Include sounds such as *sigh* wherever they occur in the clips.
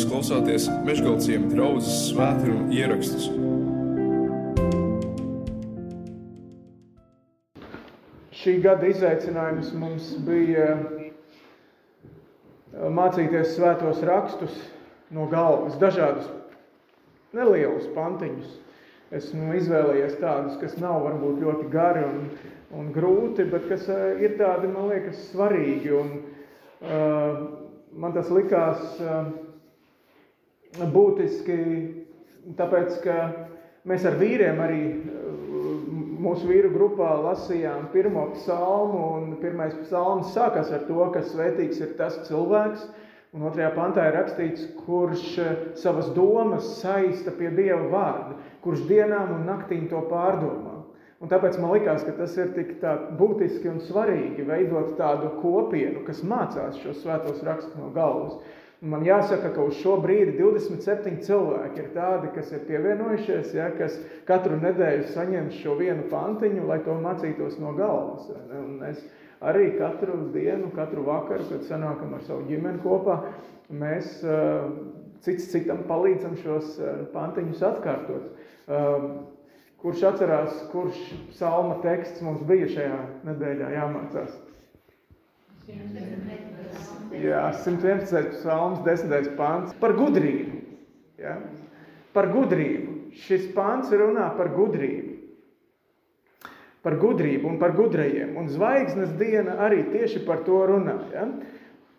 Jūs klausāties Meškāļu draugas svētkrājuma ierakstus. Šī gada izaicinājums mums bija uh, mācīties svētos rakstus no galvas, dažādus nelielus pantiņus. Esmu izvēlējies tādus, kas nav varbūt ļoti gari un, un grūti, bet kas uh, ir tādi, man liekas, svarīgi. Un, uh, man tas likās uh, būtiski, tāpēc, ka mēs ar vīriem arī mūsu vīru grupā lasījām pirmo psalmu, un pirmais psalms sākās ar to, ka svētīgs ir tas cilvēks, un otrajā pantā ir rakstīts, kurš savas domas saista pie Dieva vārda, kurš dienām un naktīm to pārdomā. Un tāpēc man likās, ka tas ir tik būtiski un svarīgi veidot tādu kopienu, kas mācās šos svētos rakstus no galvas. Man jāsaka, ka uz šo brīdi 27 cilvēki ir tādi, kas ir pievienojušies, ja, kas katru nedēļu saņem šo vienu pantiņu, lai to mācītos no galvas. Un es arī katru dienu, katru vakaru, kad sanākam ar savu ģimeni kopā, mēs cits citam palīdzam šos pantiņus atkārtot. Kurš atcerās, kurš salma teksts mums bija šajā nedēļā jāmācās? Jā, 111. psalms, 10. pāns par gudrību. Ja? Par gudrību. Šis pāns runā par gudrību. Par gudrību un par gudrajiem. Un zvaigznes diena arī tieši par to runā. Ja?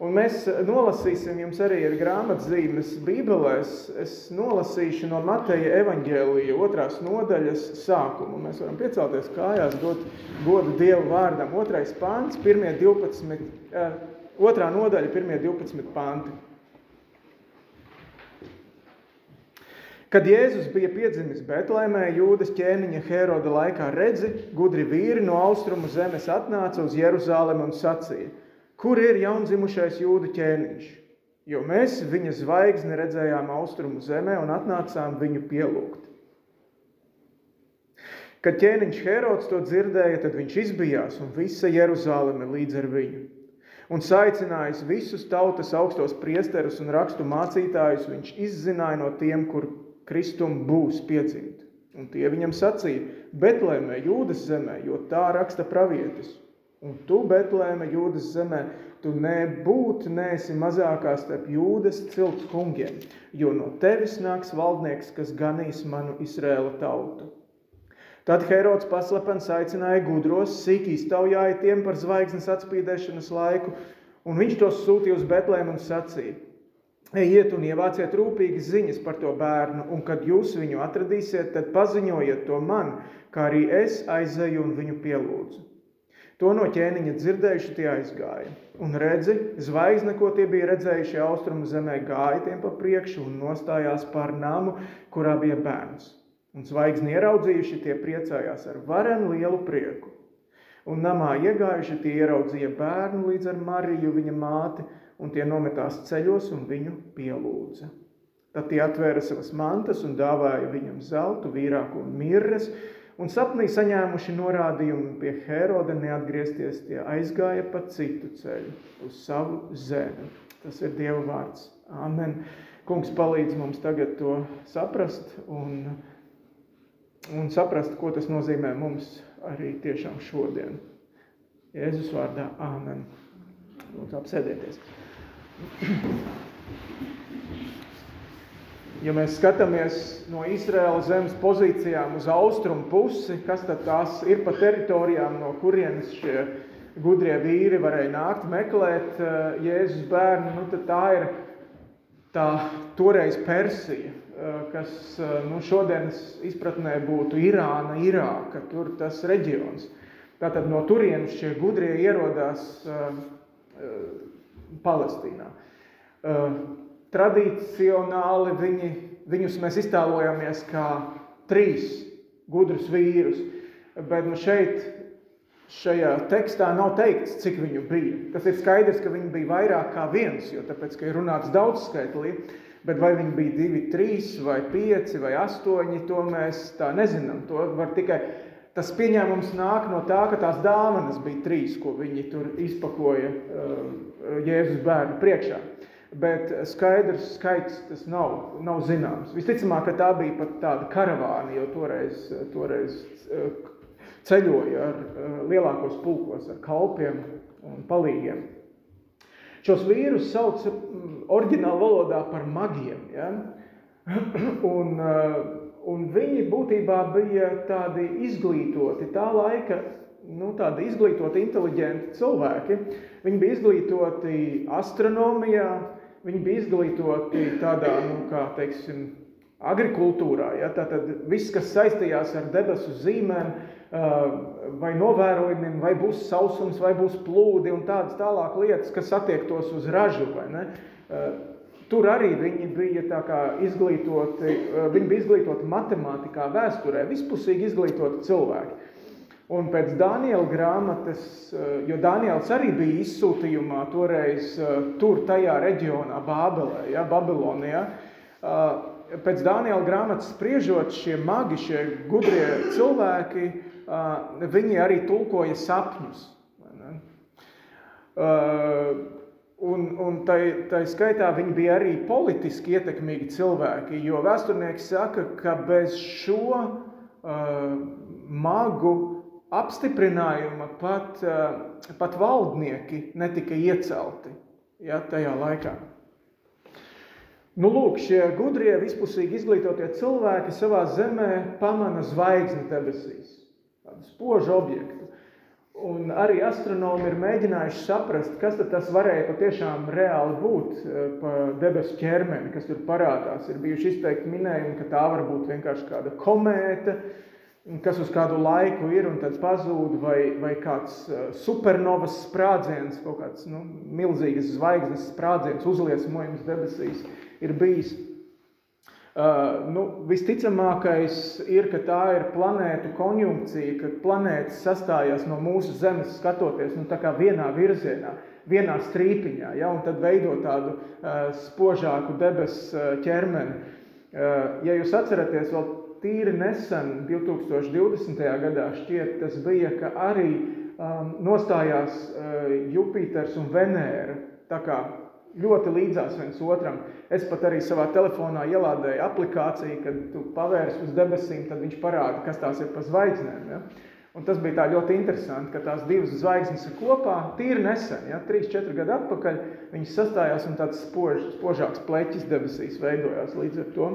Un mēs nolasīsim jums arī ar grāmatzīmes bībelēs. Es nolasīšu no Mateja evaņģēlija otrās nodaļas sākumu. Mēs varam piecelties kājās, dot godu Dievu vārdam. Otrais pāns, pirmie 12, otrā nodaļa, pirmie 12 panti. Kad Jēzus bija piedzimis Betlēmē, Jūdas ķēniņa Heroda laikā redzi, gudri vīri no austrumu zemes atnāca uz Jeruzālemi un sacīja, kur ir jaundzimušais jūdu ķēniņš, jo mēs viņa zvaigzni redzējām austrumu zemē un atnācām viņu pielūgt. Kad ķēniņš Herods to dzirdēja, tad viņš izbijās un visa Jeruzāleme līdz ar viņu. Un saicinājis visus tautas augstos priesterus un rakstu mācītājus, viņš izzināja no tiem, kur Kristum būs piedzimt. Un tie viņam sacīja, Betlēmē, Jūdas zemē, jo tā raksta pravietis. Un tu, Betlēme, Jūdas zemē, tu nebūt neesi mazākā starp Jūdas cilts kungiem, jo no tevis nāks valdnieks, kas ganīs manu Izrēla tautu. Tad Herods paslepens aicināja gudros, sīki iztaujāja tiem par zvaigznes atspīdēšanas laiku, un viņš tos sūtīja uz Betlēmu un sacīja, Ejiet un ievāciet rūpīgi ziņas par to bērnu, un kad jūs viņu atradīsiet, tad paziņojiet to man, kā arī es aizēju un viņu pielūdzu. To no ķēniņa dzirdējuši tie aizgāja. Un redzi, zvaigzne, ko tie bija redzējuši austrumu zemē, gāja tiem pa priekšu un nostājās pār namu, kurā bija bērns. Un zvaigzni ieraudzījuši, tie priecājās ar varenu lielu prieku. Un namā iegājuši, tie ieraudzīja bērnu līdz ar Mariju, viņa māti, un tie nometās ceļos un viņu pielūdza. Tad tie atvēra savas mantas un dāvāja viņam zeltu, vīrāku un mirres, un sapnī saņēmuši norādījumu pie Heroda neatgriezties, tie aizgāja pa citu ceļu uz savu zemi. Tas ir Dieva vārds. Amen. Kungs palīdz mums tagad to saprast un, un saprast, ko tas nozīmē mums arī tiešām šodien. Jēzus vārdā. Āmen. Lūdzu, apsēdieties. Ja mēs skatāmies no Izraēlas zemes pozīcijām uz austrumu pusi, kas tad tās ir pa teritorijām, no kurienes šie gudrie vīri varēja nākt meklēt eh, Jēzus bērnu, nu, tad tā ir tā toreiz Persija, eh, kas eh, nu, šodienas izpratnē būtu Irāna, Irāka, tur tas reģions. Tātad no turienes šie gudrie ierodās Palestīnā. Uh, tradicionāli viņi, viņus mēs iztēlojamies kā trīs gudrus vīrus, bet nu šeit šajā tekstā nav teikts, cik viņu bija. Tas ir skaidrs, ka viņi bija vairāk kā viens, jo tāpēc, ka ir runāts daudz skaitlī, bet vai viņi bija divi, trīs vai pieci vai astoņi, to mēs tā nezinām. To var tikai tas pieņēmums nāk no tā, ka tās dāvanas bija trīs, ko viņi tur izpakoja uh, Jēzus bērnu priekšā. Bet skaidrs skaits tas nav, nav zināms. Visticamāk, ka tā bija pat tāda karavāna, jo toreiz, toreiz ceļoja ar lielākos pulkos, ar kalpiem un palīgiem. Šos vīrus sauc oriģināla valodā par magiem. Ja? *clears throat* Un, un viņi būtībā bija tādi izglītoti tā laika, nu, tādi izglītoti, inteliģenti cilvēki. Viņi bija izglītoti astronomijā, viņi bija izglītoti tādā, nu, kā teiksim, agrikultūrā. Ja? Tātad viss, kas saistījās ar debesu zīmēm, vai novērojumiem, vai būs sausums, vai būs plūdi un tādas tālāk lietas, kas attiektos uz ražu. Tur arī viņi bija izglītoti, viņi bija izglītoti matemātikā, vēsturē, vispusīgi izglītoti cilvēki. Un pēc Daniela grāmatas, jo Daniels arī bija izsūtījumā toreiz tur, tajā reģionā, Bābelē, ja, Babilonijā, pēc Daniela grāmatas spriežot šie magi, šie gudrie cilvēki, viņi arī tulkoja sapņus. Un, un tai, tai skaitā viņi bija arī politiski ietekmīgi cilvēki, jo vēsturnieki saka, ka bez šo uh, magu apstiprinājuma pat, uh, pat valdnieki netika iecelti ja, tajā laikā. Nu, lūk, šie gudrie, vispusīgi izglītotie cilvēki savā zemē pamana zvaigzni debesīs, tādu spožu objektu. Un arī astronomi ir mēģinājuši saprast, kas tas varēja patiešām reāli būt eh, pa debesu ķermeni, kas tur parādās. Ir bijuši izteikti minējumi, ka tā var būt vienkārši kāda komēta, kas uz kādu laiku ir un tad pazūd, vai, vai kāds eh, supernovas sprādziens, kaut kāds nu, milzīgas zvaigznes sprādziens, uzliesmojums debesīs ir bijis. Uh, nu, visticamākais ir, ka tā ir planētu konjunkcija, kad planētas sastājās no mūsu Zemes skatoties nu, vienā virzienā, vienā strīpiņā, ja, un tad veido tādu uh, spožāku debesu uh, ķermeni. Uh, ja jūs atceraties, vēl tīri nesen, 2020. gadā, šķiet, tas bija, ka arī um, nostājās uh, Jupiters un Venēra. Tā kā ļoti līdzās viens otram. Es pat arī savā telefonā ielādēju aplikāciju, kad tu pavērsi uz debesīm, tad viņš parāda, kas tās ir pa zvaigznēm. Ja? Un tas bija ļoti interesanti, ka tās divas zvaigznes ir kopā, tīri nesen, ja? 3-4 gadu atpakaļ, viņas sastājās un tāds spož, spožāks pleķis debesīs veidojās līdz ar to.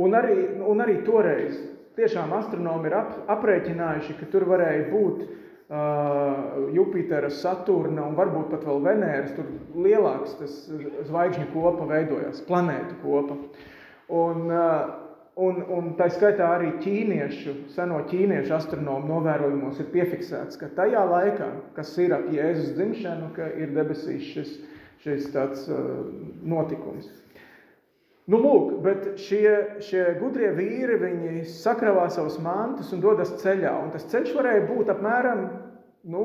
Un arī, un arī toreiz tiešām astronomi ir ap, aprēķinājuši, ka tur varēja būt uh, Jupitera, Saturna un varbūt pat vēl Venēras, tur lielāks tas zvaigžņu kopa veidojās, planētu kopa. Un, un, un tā skaitā arī ķīniešu, seno ķīniešu astronomu novērojumos ir piefiksēts, ka tajā laikā, kas ir ap Jēzus dzimšanu, ir debesīs šis, šis tāds notikums. Nu, lūk, bet šie, šie gudrie vīri, viņi sakravā savus mantus un dodas ceļā. Un tas ceļš varēja būt apmēram nu,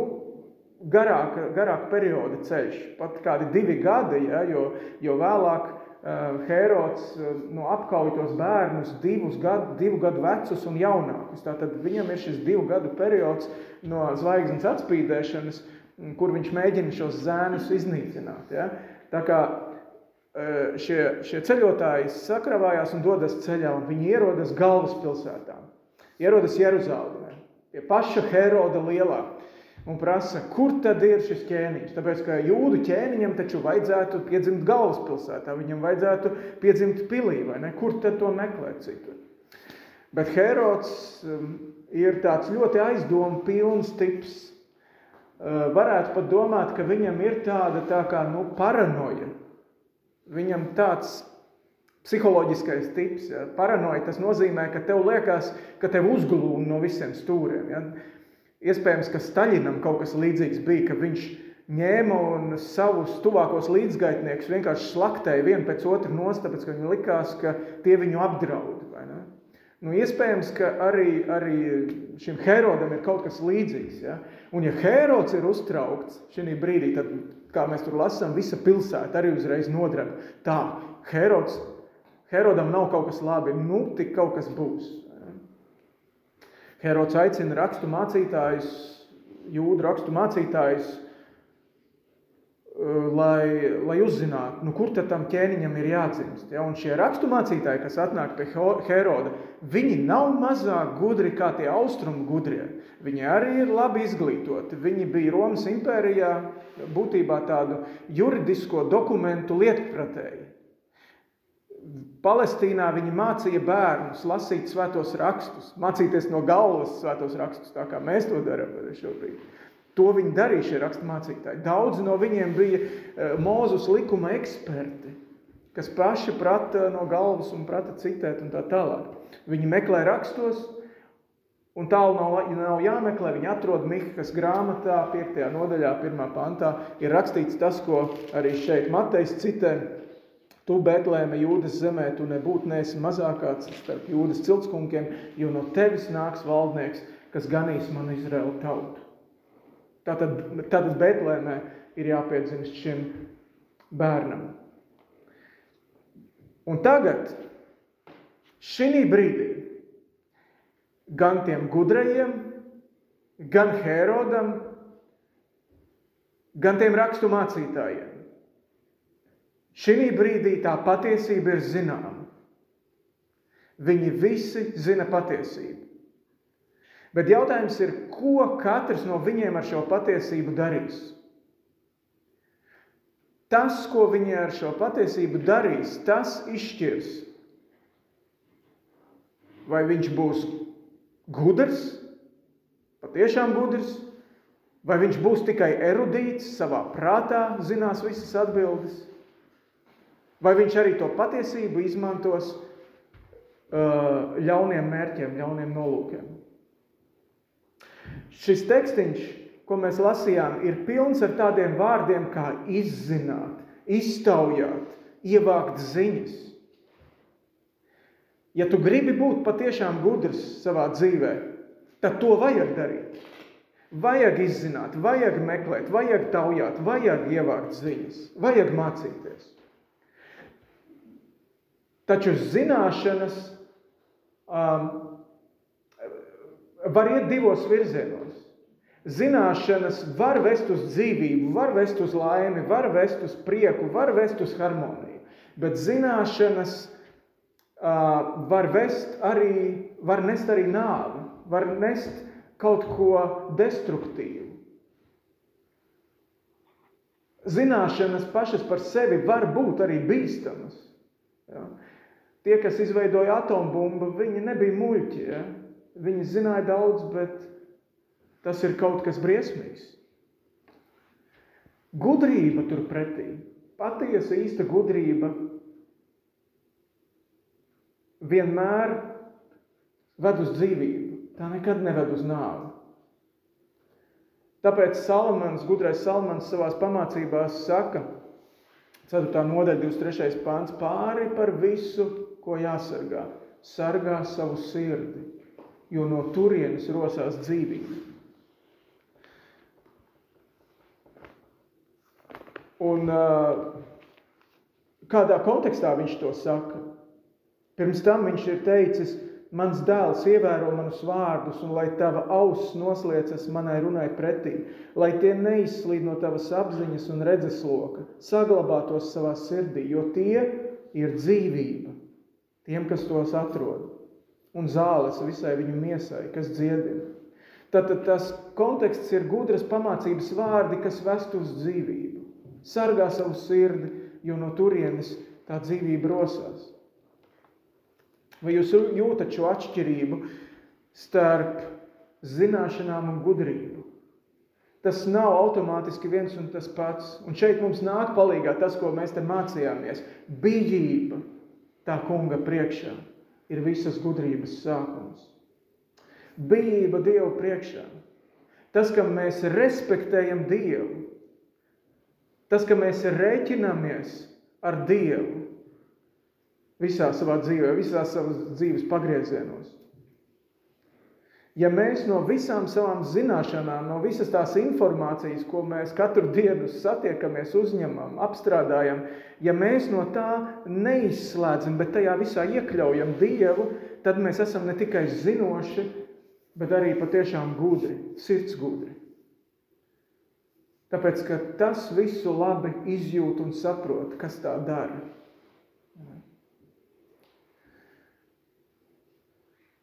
garāka, garāka perioda ceļš, pat kādi divi gadi, ja, jo, jo vēlāk uh, Herods uh, no apkauj tos bērnus divus gadu, divu gadu vecus un jaunākus. Tātad viņam ir šis divu gadu periods no zvaigznes atspīdēšanas, kur viņš mēģina šos zēnus iznīcināt. Ja. Tā kā šie, šie ceļotāji sakravājās un dodas ceļā, un viņi ierodas galvaspilsētā. Ierodas Jeruzalemē, pie paša Heroda lielā, un prasa, kur tad ir šis ķēniņš. Tāpēc, ka jūdu ķēniņam taču vajadzētu piedzimt galvaspilsētā, viņam vajadzētu piedzimt pilī, vai ne? Kur tad to meklēt citur? Bet Herods ir tāds ļoti aizdomu pilns tips. Varētu pat domāt, ka viņam ir tāda tā kā nu, paranoja Viņam tāds psiholoģiskais tips, ja, paranoja, tas nozīmē, ka tev liekas, ka tev uzglūna no visiem stūriem. Ja. Iespējams, ka Staļinam kaut kas līdzīgs bija, ka viņš ņēma un savus tuvākos līdzgaitniekus vienkārši slaktēja vienu pēc otru nost, tāpēc, ka viņam likās, ka tie viņu apdraud. Nu, iespējams, ka arī, arī šim Herodam ir kaut kas līdzīgs. Ja? Un ja Herods ir uztraukts šī brīdī, tad kā mēs tur lasām, visa pilsēta arī uzreiz nodreb. Tā, Herods, Herodam nav kaut kas labi, nu tik kaut kas būs. Herods aicina rakstu mācītājus, jūdu rakstu mācītājus, lai, lai uzzinātu, nu, kur tam ķēniņam ir jādzimst. Ja? Un šie raksturmācītāji, kas atnāk pie Heroda, viņi nav mazāk gudri kā tie austrumu gudrie. Viņi arī ir labi izglītoti. Viņi bija Romas impērijā būtībā tādu juridisko dokumentu lietpratēji. Palestīnā viņi mācīja bērnus lasīt svētos rakstus, mācīties no galvas svētos rakstus, tā kā mēs to darām šobrīd. To viņi darīja, šie raksturmācītāji. Daudzi no viņiem bija eh, Mūzus likuma eksperti, kas paši prata no galvas un prata citēt un tā tālāk. Viņi meklē rakstos, un tālu nav, nav jāmeklē. Viņi atrod Mihas grāmatā, 5. nodaļā, 1. pantā, ir rakstīts tas, ko arī šeit Matejs citē. Tu, Betlēme, Jūdas zemē, tu nebūtu neesi mazākāds starp Jūdas ciltskunkiem, jo no tevis nāks valdnieks, kas ganīs manu Izraelu tautu. Tātad, tātad Betlēmē ir jāpiedzimst šim bērnam. Un tagad, šī brīdī, gan tiem gudrajiem, gan Herodam, gan tiem rakstu mācītājiem, šī brīdī tā patiesība ir zināma. Viņi visi zina patiesību. Bet jautājums ir, ko katrs no viņiem ar šo patiesību darīs? Tas, ko viņi ar šo patiesību darīs, tas izšķirs. Vai viņš būs gudrs, patiešām gudrs, vai viņš būs tikai erudīts, savā prātā zinās visas atbildes, vai viņš arī to patiesību izmantos uh, ļauniem mērķiem, ļauniem nolūkiem. Šis tekstiņš, ko mēs lasījām, ir pilns ar tādiem vārdiem kā izzināt, iztaujāt, ievākt ziņas. Ja tu gribi būt patiešām gudrs savā dzīvē, tad to vajag darīt. Vajag izzināt, vajag meklēt, vajag taujāt, vajag ievākt ziņas, vajag mācīties. Taču zināšanas um, var iet divos virzienos. Zināšanas var vest uz dzīvību, var vest uz laimi, var vest uz prieku, var vest uz harmoniju. Bet zināšanas uh, var vest arī, var nest arī nāvi, var nest kaut ko destruktīvu. Zināšanas pašas par sevi var būt arī bīstamas. Ja? Tie, kas izveidoja atombumbu, viņi nebija muļķi. Ja? Viņi zināja daudz, bet tas ir kaut kas briesmīgs. Gudrība turpretī, patiesa īsta gudrība vienmēr ved uz dzīvību. Tā nekad neved uz nāvi. Tāpēc Salmans, gudrais Salmans savās pamācībās saka, 4. nodaļa, 23. pāns, pāri par visu, ko jāsargā, sargā savu sirdi jo no turienes rosās dzīvība. Un kādā kontekstā viņš to saka? Pirms tam viņš ir teicis, mans dēls ievēro manus vārdus, un lai tava auss nosliecas manai runai pretī, lai tie neizslīd no tavas apziņas un redzesloka, saglabātos savā sirdī, jo tie ir dzīvība tiem, kas tos atrod un zāles visai viņu miesai, kas dziedina. Tātad tas konteksts ir gudras pamācības vārdi, kas vest uz dzīvību. Sargā savu sirdi, jo no turienes tā dzīvība rosās. Vai jūs jūtat šo atšķirību starp zināšanām un gudrību? Tas nav automātiski viens un tas pats. Un šeit mums nāk palīgā tas, ko mēs te mācījāmies. Bijība tā kunga priekšā ir visas gudrības sākums. Bijība Dievu priekšā. Tas, ka mēs respektējam Dievu, tas, ka mēs rēķinamies ar Dievu visā savā dzīvē, visā savas dzīves pagriezienos. Ja mēs no visām savām zināšanām, no visas tās informācijas, ko mēs katru dienu satiekamies, uzņemam, apstrādājam, ja mēs no tā neizslēdzam, bet tajā visā iekļaujam Dievu, tad mēs esam ne tikai zinoši, bet arī patiešām gudri, sirds gudri. Tāpēc, ka tas visu labi izjūt un saprot, kas tā dara.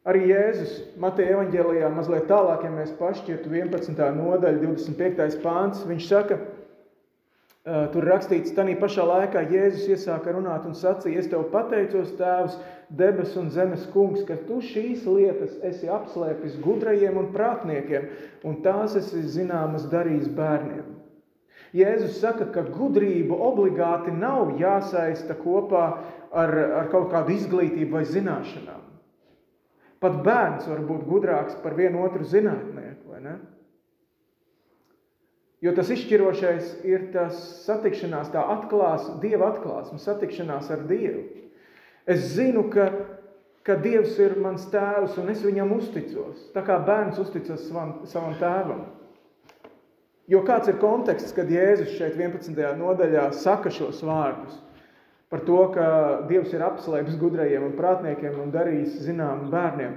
Arī Jēzus Mateja evaņģēlijā mazliet tālāk, ja mēs pašķirtu 11. nodaļa, 25. pāns, viņš saka, tur rakstīts, tanī pašā laikā Jēzus iesāka runāt un sacīja, es tev pateicos, tēvs, debes un zemes kungs, ka tu šīs lietas esi apslēpis gudrajiem un prātniekiem, un tās esi zināmas darījis bērniem. Jēzus saka, ka gudrība obligāti nav jāsaista kopā ar, ar kaut kādu izglītību vai zināšanām. Pat bērns var būt gudrāks par vienu otru zinātnieku, vai ne? Jo tas izšķirošais ir tas satikšanās, tā atklās, Dieva atklāsme, satikšanās ar Dievu. Es zinu, ka, ka Dievs ir mans tēvs un es viņam uzticos, tā kā bērns uzticas savam, savam tēvam. Jo kāds ir konteksts, kad Jēzus šeit 11. nodaļā saka šos vārdus? Par to, ka Dievs ir apslēpis gudrajiem un prātniekiem un darījis zinām bērniem.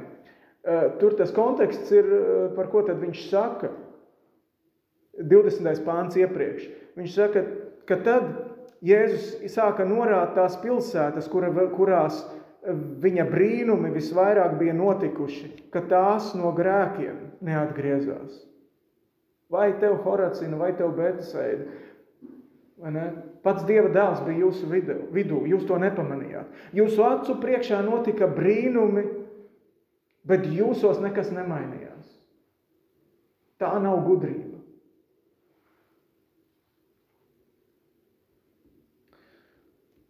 Eh, tur tas konteksts ir, eh, par ko tad viņš saka. 20. pāns iepriekš. Viņš saka, ka tad Jēzus sāka norādīt tās pilsētas, kura, kurās viņa brīnumi visvairāk bija notikuši, ka tās no grēkiem neatgriezās. Vai tev Horacina, vai tev Betseida, Pats Dieva dēls bija jūsu vidū, jūs to nepamanījāt. Jūsu acu priekšā notika brīnumi, bet jūsos nekas nemainījās. Tā nav gudrība.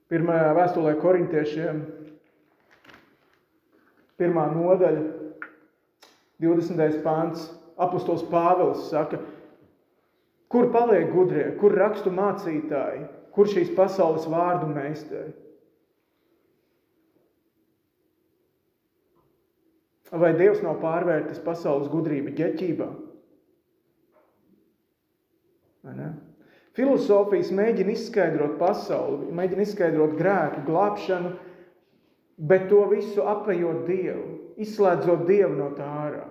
Pirmajā vēstulē korintiešiem, pirmā nodaļa, 20. pāns, apustulis Pāvils saka, Kur paliek gudrie, kur rakstu mācītāji, kur šīs pasaules vārdu meistari? Vai Dievs nav pārvērtis pasaules gudrību ģeķībā? Filozofijas mēģina izskaidrot pasauli, mēģina izskaidrot grēku, glābšanu, bet to visu apējot Dievu, izslēdzot Dievu no tā ārā.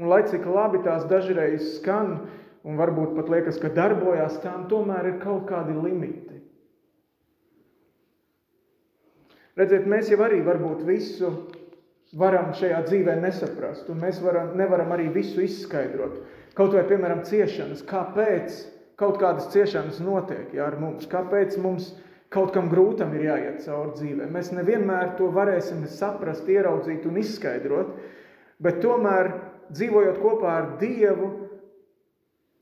Un lai cik labi tās dažreiz skan, un varbūt pat liekas, ka darbojas, tām tomēr ir kaut kādi limiti. Redziet, mēs jau arī varbūt visu varam šajā dzīvē nesaprast, un mēs varam, nevaram arī visu izskaidrot. Kaut vai, piemēram, ciešanas, kāpēc kaut kādas ciešanas notiek jā, ar mums, kāpēc mums kaut kam grūtam ir jāiet cauri dzīvē. Mēs nevienmēr to varēsim saprast, ieraudzīt un izskaidrot, bet tomēr dzīvojot kopā ar Dievu,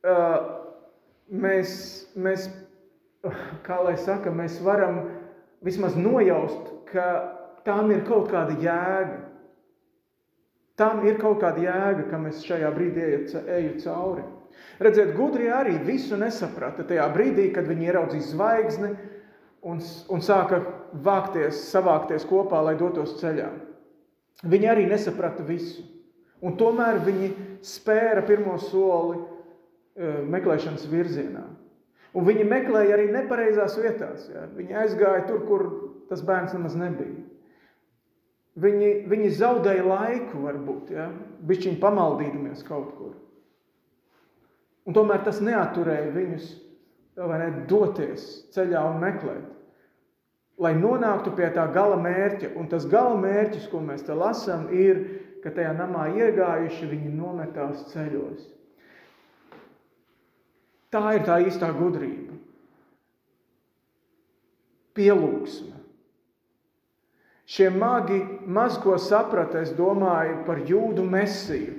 mēs, mēs, kā lai saka, mēs varam vismaz nojaust, ka tam ir kaut kāda jēga. Tam ir kaut kāda jēga, ka mēs šajā brīdī eju cauri. Redziet, gudri arī visu nesaprata tajā brīdī, kad viņi ieraudzīja zvaigzni un, un sāka vākties, savākties kopā, lai dotos ceļā. Viņi arī nesaprata visu. Un tomēr viņi spēra pirmo soli meklēšanas virzienā. Un viņi meklēja arī nepareizās vietās. Ja? Viņi aizgāja tur, kur tas bērns nemaz nebija. Viņi, viņi zaudēja laiku, varbūt, ja? bišķiņi pamaldīdamies kaut kur. Un tomēr tas neaturēja viņus ne, doties ceļā un meklēt. Lai nonāktu pie tā gala mērķa, un tas gala mērķis, ko mēs te lasām, ir, ka tajā namā iegājuši viņi nometās ceļos. Tā ir tā īstā gudrība. Pielūgsme. Šie magi maz ko saprata, es domāju, par jūdu mesiju.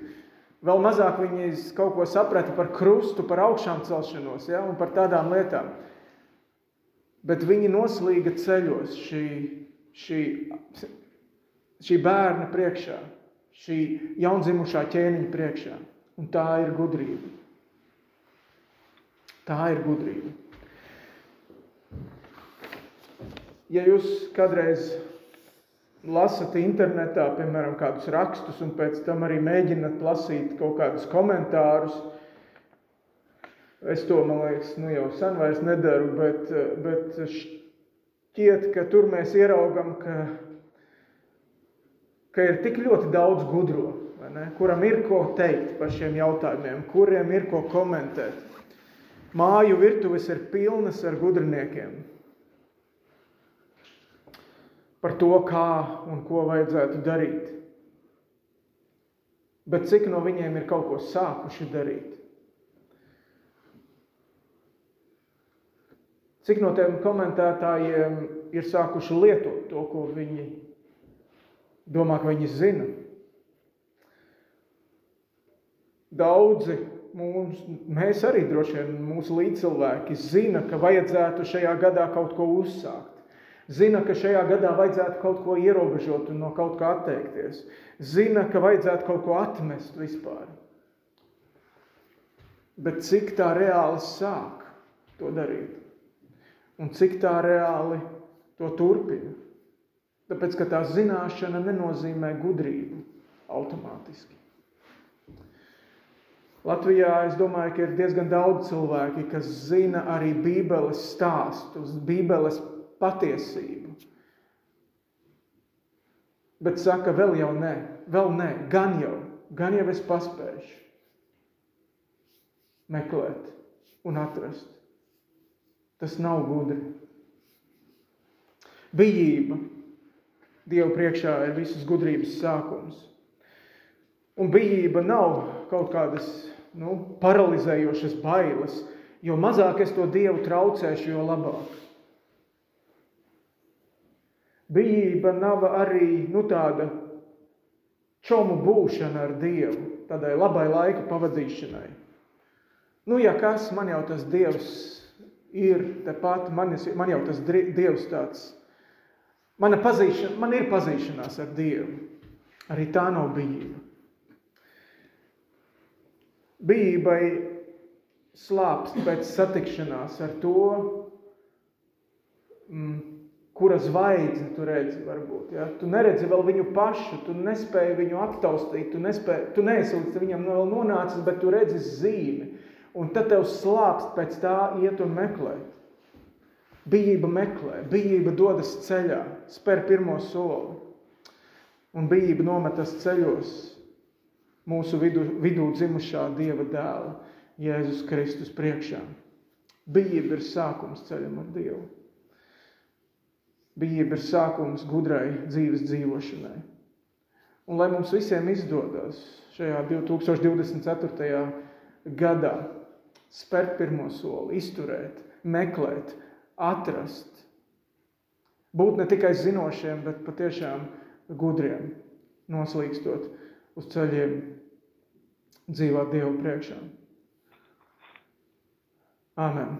Vēl mazāk viņi kaut ko saprata par krustu, par augšām celšanos ja, un par tādām lietām. Bet viņi noslīga ceļos šī, šī, šī bērna priekšā, šī jaundzimušā ķēniņa priekšā. Un tā ir gudrība. Tā ir gudrība. Ja jūs kādreiz lasat internetā, piemēram, kādus rakstus, un pēc tam arī mēģināt lasīt kaut kādus komentārus, es to, man liekas, nu jau sen vairs nedaru, bet, bet šķiet, ka tur mēs ieraugam, ka, ka ir tik ļoti daudz gudro, kuram ir ko teikt par šiem jautājumiem, kuriem ir ko komentēt. Māju virtuves ir pilnas ar gudriniekiem. Par to, kā un ko vajadzētu darīt. Bet cik no viņiem ir kaut ko sākuši darīt? Cik no tiem komentētājiem ir sākuši lietot to, ko viņi domā, ka viņi zina? Daudzi mums, mēs arī droši vien mūsu līdzcilvēki zina, ka vajadzētu šajā gadā kaut ko uzsākt. Zina, ka šajā gadā vajadzētu kaut ko ierobežot un no kaut kā atteikties. Zina, ka vajadzētu kaut ko atmest vispār. Bet cik tā reāli sāk to darīt? Un cik tā reāli to turpina? Tāpēc, ka tā zināšana nenozīmē gudrību automātiski. Latvijā es domāju, ka ir diezgan daudz cilvēki, kas zina arī Bībeles stāstus, Bībeles patiesību. Bet saka, vēl jau nē, vēl nē, gan jau, gan jau es paspēšu meklēt un atrast. Tas nav gudri. Bijība Dievu priekšā ir visas gudrības sākums. Un bijība nav kaut kādas nu, paralizējošas bailes, jo mazāk es to dievu traucēšu, jo labāk. Bijība nav arī nu, tāda čomu būšana ar dievu, tādai labai laika pavadīšanai. Nu, ja kas, man jau tas dievs ir tepat, man, man jau tas dievs tāds. Mana pazīšana, man ir pazīšanās ar dievu. Arī tā nav bijība. Bijībai slāpst pēc satikšanās ar to, mm, kura zvaigzni tu redzi. Varbūt, ja? Tu neredzi vēl viņu pašu, tu nespēji viņu aptaustīt, tu, nespēji, tu neesi līdz viņam vēl nonācis, bet tu redzi zīmi. Un tad tev slāpst pēc tā iet un meklēt. Bijība meklē, bijība dodas ceļā, spēr pirmo soli. Un bijība nometas ceļos, mūsu vidu, vidū dzimušā Dieva dēla, Jēzus Kristus priekšā. Bijība ir sākums ceļam ar Dievu. Bijība ir sākums gudrai dzīves dzīvošanai. Un lai mums visiem izdodas šajā 2024. gadā spērt pirmo soli, izturēt, meklēt, atrast, būt ne tikai zinošiem, bet patiešām gudriem, noslīkstot uz ceļiem dzīvot Dievu priekšā. Āmen!